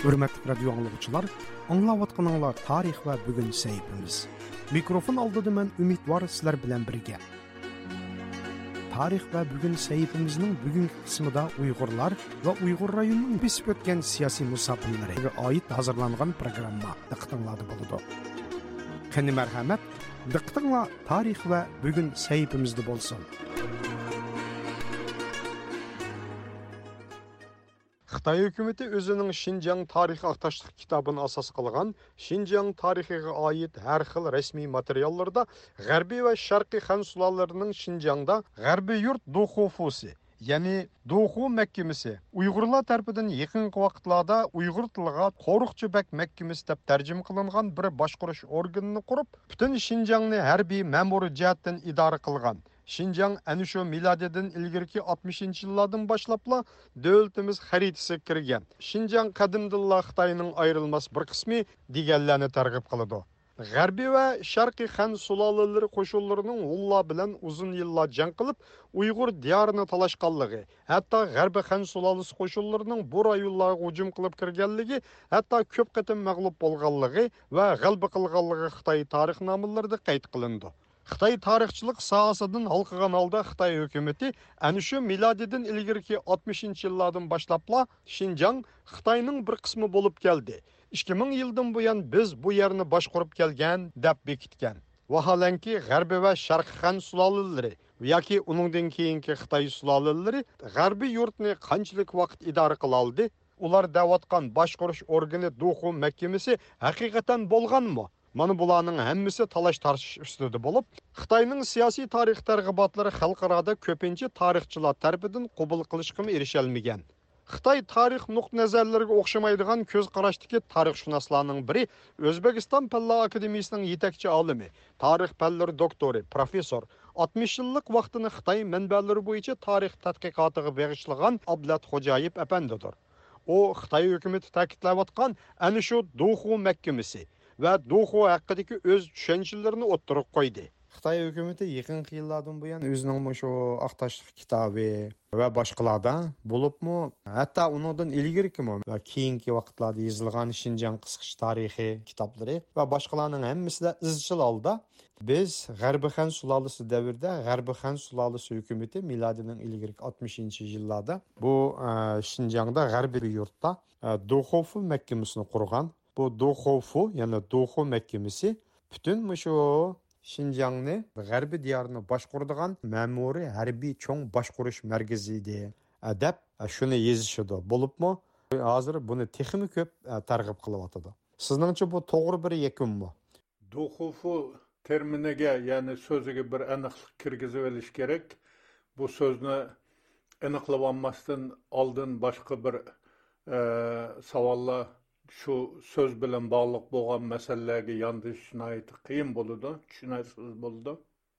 Hürmetli radyo anlıqçılar, anlavatqanыңlar tarix və bugün səhifimiz. Mikrofon aldıdı mən ümid var sizlər bilən birgə. Tarix və bugün səhifimizin bugünkü qismida Uyğurlar və Uyğur rayonunun bisib ötən siyasi musafirlərə aid hazırlanğan proqramma diqqətinizdə buludu. Qani mərhəmət, diqqətinizlə tarix və bugün səhifimizdə bolsun. Қытай үкіметі өзінің Шинжаң тарихы ақташтық кітабын асас қылған Шинжаң тарихыға айет әр қыл ресми материалларда ғәрби ва шарқи хан сұлаларының Шинжаңда ғәрби юрт духу фуси, яғни духу мәккемісі ұйғырлар тәрпідін екінгі уақытларда ұйғыр тіліға бәк мәккемесі деп тәржім қылынған бір башқұрыш органыны құрып, бүтін Шинжаңны әрби мәмұры жәттін идары қылған. Шинжаң әні шо миладеден ilgirki 60 yillardan boshlabla davlatimiz xaritasi kirgan. Шинжаң qadimdilla Xitoyning ayrilmas bir qismi deganlarni targ'ib qiladi. G'arbiy va Sharqiy Xan sulolalari qo'shinlarining Ullo bilan uzun yillar jang qilib, Uyg'ur diyorini talashganligi, hatto G'arbiy Xan sulolasi qo'shinlarining bu rayonlarga hujum qilib kirganligi, hatto ko'p qatim mag'lub bo'lganligi va g'alba Xitoy tarixnomalarida qayd qilindi. Қытай тарихчылық саасыдың алқыған алда Қытай өкеметі әніші миладидің ілгіргі 60-шы ладың башлапла Шинжан Қытайның бір қысмы болып келді. 2000 елдің бұян біз бұ ерні баш құрып келген дәп бекіткен. Вахаланки ғарбі вә шарқы қан сұлалылыры, яки оныңден кейінгі Қытай сұлалылыры ғарбі юртны қанчылық вақыт идары қылалды, олар дәватқан баш құрыш органы дұқу мәккемесі әқиғатан болған мұ? Mana bularning hammasi talash tartish ustida bo'lib, Xitoyning siyosiy tarix targ'ibotlari xalqaroda ko'pincha tarixchilar tarafidan qabul qilishga erishalmagan. Xitoy tarix nuqta nazarlariga o'xshamaydigan ko'z qarashdagi tarixshunoslarning biri O'zbekiston Fanlar akademiyasining yetakchi olimi, tarix fanlari doktori, professor 60 yillik vaqtini Xitoy manbalari bo'yicha tarix tadqiqotiga bag'ishlagan Ablat Xo'jayev apandidir. U Xitoy hukumati ta'kidlayotgan ana shu Duxu mahkamasi ve Duhu hakkındaki өз düşüncelerini oturup koydu. Xitay hökuməti yaxın illərdən bu yana özünün məşo Ağtaşlıq kitabı və başqalarda bulubmu, hətta onundan ilgirki mə və keyinki vaxtlarda yazılğan tarixi kitabları və başqalarının hamısı izchil halda biz G'arbi xan davrida G'arbi xan miladining 60-cı bu Şinjanda G'arbi yurtda Doxofu məhkəməsini qurğan bu Dohofu, yani Doho mekkemesi, bütün mu şu Şincan'ı, Gərbi diyarını başkurduğun memuri herbi çoğun başkuruş merkeziydi. Edep şunu yazışıdı. Bulup mu? Hazır bunu tekimi köp targıp kılıp atıdı. Sizin bu doğru bir yekun mu? Dohofu terminine, yani sözüge bir anıqlık kirgizi veriş gerek. Bu sözünü anıqlı vanmasının aldığın başka bir e, savallı shu so'z bilan bog'liq bo'lgan masalalarga yondish nihoyatda qiyin bo'ladi tushunarsiz bo'ladi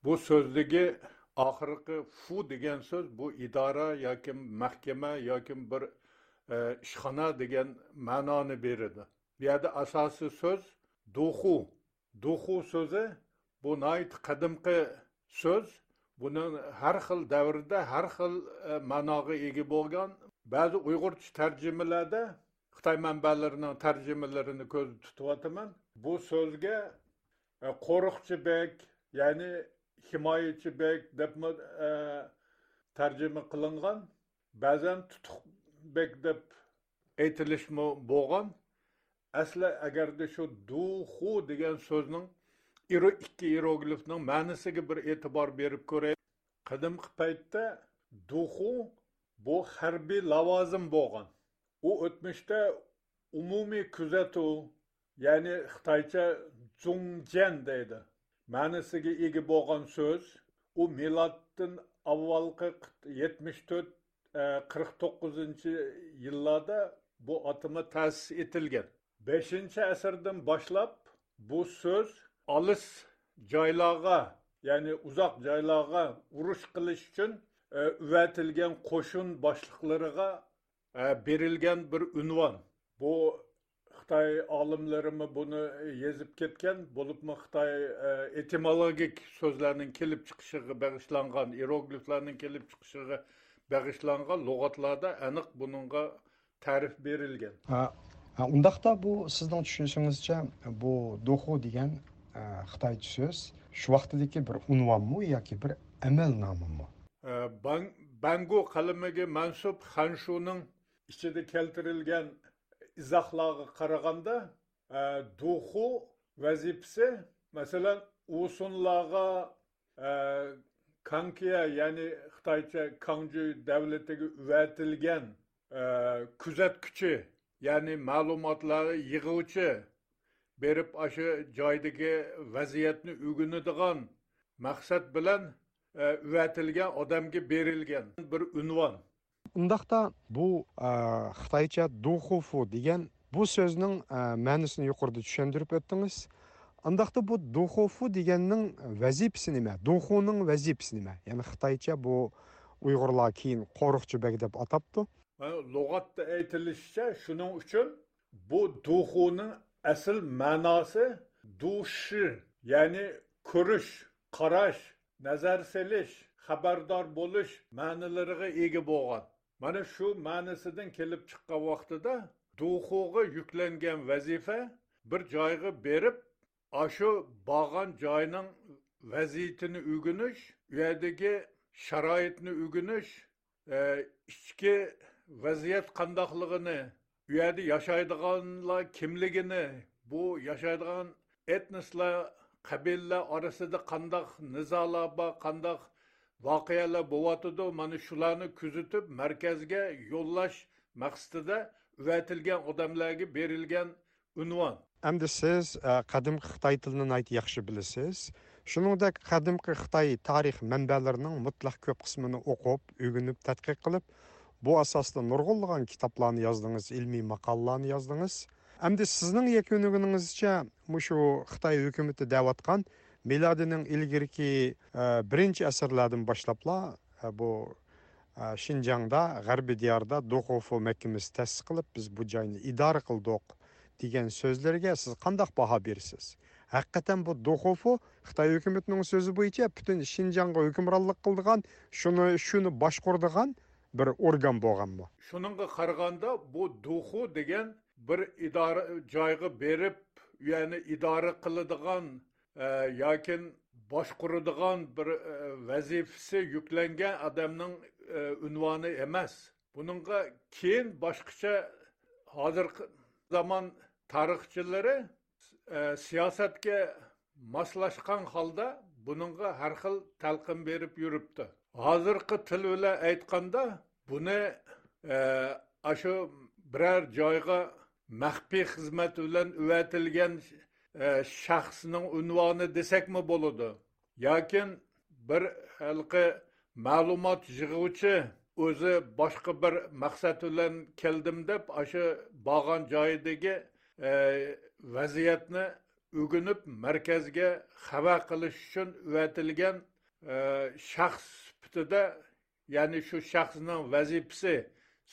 bu so'zdagi oxirgi fu degan so'z bu idora yoki mahkama yoki bir e, ishxona degan ma'noni beradi. Bu yerda asosiy so'z duxu duxu so'zi bu nihoyat qadimgi so'z. Buni har xil davrda har xil e, ma'noga ega bo'lgan. Ba'zi uyg'urcha tarjimalarda xitoy manbalarining tarjimalarini ko'zda tutyapman. Bu so'zga e, qo'riqchi bek ya'ni himoyachi bek deb e, tarjima qilingan. Ba'zan tutuq bek deb aytilishmi bo'lgan. Asli agarda shu duxu degan so'zning iro ikki iroglifning ma'nisiga bir e'tibor berib ko'raylik qadimgi paytda duxu bu harbiy lavozim bo'lgan. U o'tmishda umumiy kuzatuv ya'ni xitoycha zungjan deydi. Ma'nisiga ega bo'lgan so'z u miloddan avvalgi yetmish to'rt e, qirq to'qqizinchi yillarda bu atama ta'sis etilgan. Beshinchi asrdan boshlab bu so'z olis joylarga ya'ni uzoq joylarga urush qilish uchun e, uvatilgan qo'shin boshliqlariga berilgan bir unvon bu xitoy olimlarimi buni yezib ketgan bo'libmi xitoy etimologik so'zlarning kelib chiqishiga bag'ishlangan irogliflarning kelib chiqishiga bag'ishlangan lug'atlarda aniq buningga ta'rif berilgan undaqda bu sizning tushunishingizcha bu duxu degan xitoycha so'z shu vaqtdagi bir unvonmi yoki bir amal nomimi bangu qalamiga mansub xanshuning ichida keltirilgan izohlarga qaraganda e, duxu vazifasi masalan usunlarga e, kankiya ya'ni xitoycha kanju davlatiga uvatilgan e, kuzatkuchi ya'ni ma'lumotlarni yig'uvchi berib shu joydagi vaziyatni o'ginadigan maqsad bilan uvatilgan odamga berilgan bir unvon. Undaqda bu xitoycha duxufu degan bu so'zning ma'nosini yuqorida tushuntirib o'tdingiz undaqda bu duxufu deganning vazifasi nima? Duxuning vazifasi nima? Ya'ni xitoycha bu uyg'urlar keyin qo'riqchibek deb atabdi lug'atda aytilishicha shuning uchun bu duxuning asl ma'nosi dushi ya'ni ko'rish qarash nazar selish xabardor bo'lish ma'nilariga ega bo'lgan mana shu ma'nisidan kelib chiqqan vaqtida duxuga yuklangan vazifa bir joyga berib shu borgan joyning vaziyatini o'rganish u yerdagi sharoitni o'rganish e, ichki vaziyat qandoqligini u yerda yashaydiganlar kimligini bu yashaydigan etnoslar qabilalar orasida qandoq nizolar bor qandoq voqealar bo'lyotidi mana shularni kuzatib markazga yo'llash maqsadida uvatilgan odamlarga berilgan unvon. Endi siz e, qadimgi xitoy tilini yaxshi bilasiz. Shuningdek qadimgi xitoy tarix manbalarining mutlaq ko'p qismini o'qib o'rganib tadqiq qilib bu asosda nurg'unlagan kitoblarni yozdingiz ilmiy maqolalarni yozdingiz endi sizning yakunigizcha mushu xitoy hukumati deyotgan milodining ilgirki e, birinchi asrlardan boshlabla e, bu e, shinjongda g'arbiy diyorda do'xofu mahkamasi ta'sis qilib biz bu joyni idora qildik degan so'zlarga siz qandoq baho berasiz haqiqatan bu do'xofu xitoy hukumatining so'zi bo'yicha butun shinjongga hukmronlik qildigan shuni shuni boshqurdigan bir organ bo'lganmi shuningga qaraganda bu duxu degan bir idora joyga berib ya'ni idora qiladigan Э, e, yoki boshquradigan bir e, vazifasi yuklangan odamning e, unvoni emas. Buningga keyin boshqacha hozirgi zamon tarixchilari e, siyosatga moslashgan holda buningga har xil talqin berib yuribdi. Hozirgi til bilan aytganda buni shu biror joyga maxfiy xizmat bilan uvatilgan E, shaxsning unvoni desakmi bo'ladi yoki bir halqi ma'lumot yig'uvchi o'zi boshqa bir maqsad bilan keldim deb shu borgan joyidagi e, vaziyatni o'ginib markazga xabar qilish uchun uvatilgan e, shaxs sifatida ya'ni shu shaxsning vazifasi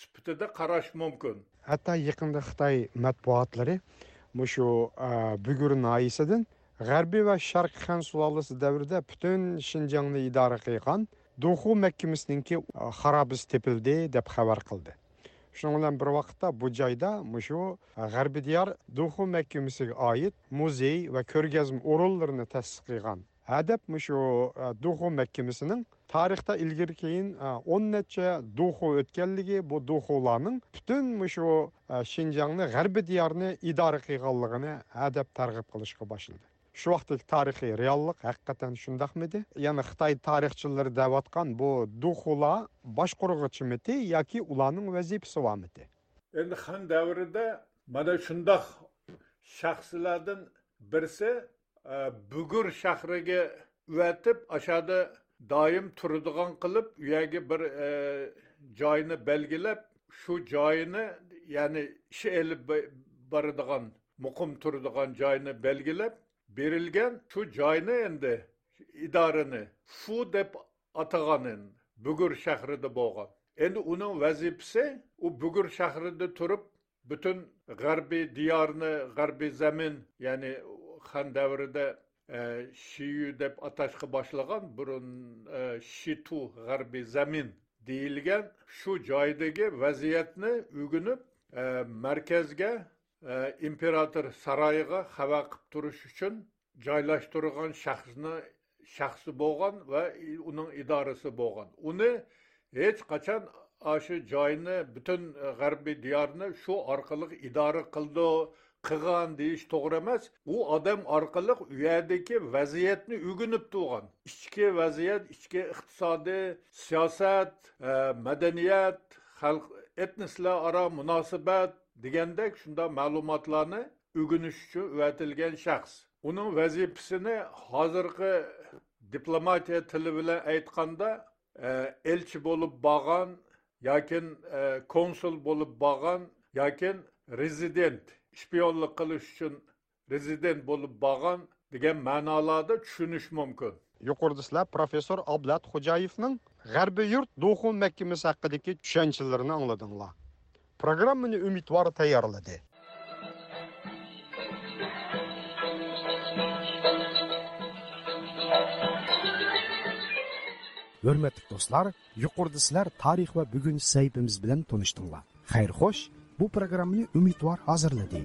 sifatida qarash mumkin. Hatto yaqinda xitoy matbuotlari shu e, bugur noisidan g'arbiy va sharq xan sulolasi davrida butun shinjongni idora qilgan duxu mahkamasiniki e, xarobisi tepildi deb xabar qildi. Shuning bilan bir vaqtda bu joyda shu e, g'arbiy diyor duxu mahkamasiga oid muzey va ko'rgazma o'rinlarini ta'sis qilgan hadab shu duxu mahkamasining tarixda ilgari keyin o'n necha duxu o'tganligi bu duxularning butun shu shinjongni g'arbiy diyorni idora qilganligini hadab targ'ib qilishga boshladi shu vaqtdagi tarixiy reallik haqiqatan shundaqmidi ya'ni xitoy tarixchilari deyotgan bu duxular boshqurg'ichimidi yoki ularning vazifasi bormidi endi xan davrida mana shundoq shaxslardan birisi e, bugur shahriga uvatib ashada doim turadigan qilib u yerga bir e, joyni belgilab shu joyini ya'ni ishi elib boradigan muqim turadigan joyni belgilab berilgan shu joyni endi idorani fu deb ataganin bugur shahrida bo'lgan endi uning vazifasi u bugur shahrida turib butun g'arbiy diyorni g'arbiy zamin ya'ni xan davrida e, shiyu deb atashni boshlagan burun e, shitu g'arbiy zamin deyilgan shu joydagi vaziyatni ugunib e, markazga imperator saroyiga xabar qilib turish uchun joylashtirgan shaxsni shaxsi bo'lgan va uning idorasi bo'lgan. Uni hech qachon shu joyni butun g'arbiy diyorni shu orqali idora qildi. Qilgan deyish to'g'ri emas. U odam orqali u yerdagi vaziyatni o'ginib turgan ichki vaziyat ichki iqtisodiy siyosat e, madaniyat xalq etnislar aro munosabat degandek shunda ma'lumotlarni o'rganish uchun uvatilgan shaxs. Uning vazifasini hozirgi diplomatiya tili bilan aytganda e, elchi bo'lib borgan yoki e, konsul bo'lib borgan yoki rezident shpionlik qilish uchun rezident bo'lib borgan degan ma'nolarda tushunish mumkin. Yuqorida sizlar professor ablat xo'jayevning g'arbiy yurt do'xun mahkamasi haqidagi tushunchalarini angladinglar. Programmani umidvor tayyorladi. Hurmatli do'stlar yuqorida sizlar tarix va bugun saytimiz bilan tanishdinglar. Xayr xo'sh bu proqramni Ümidvar hazırladı.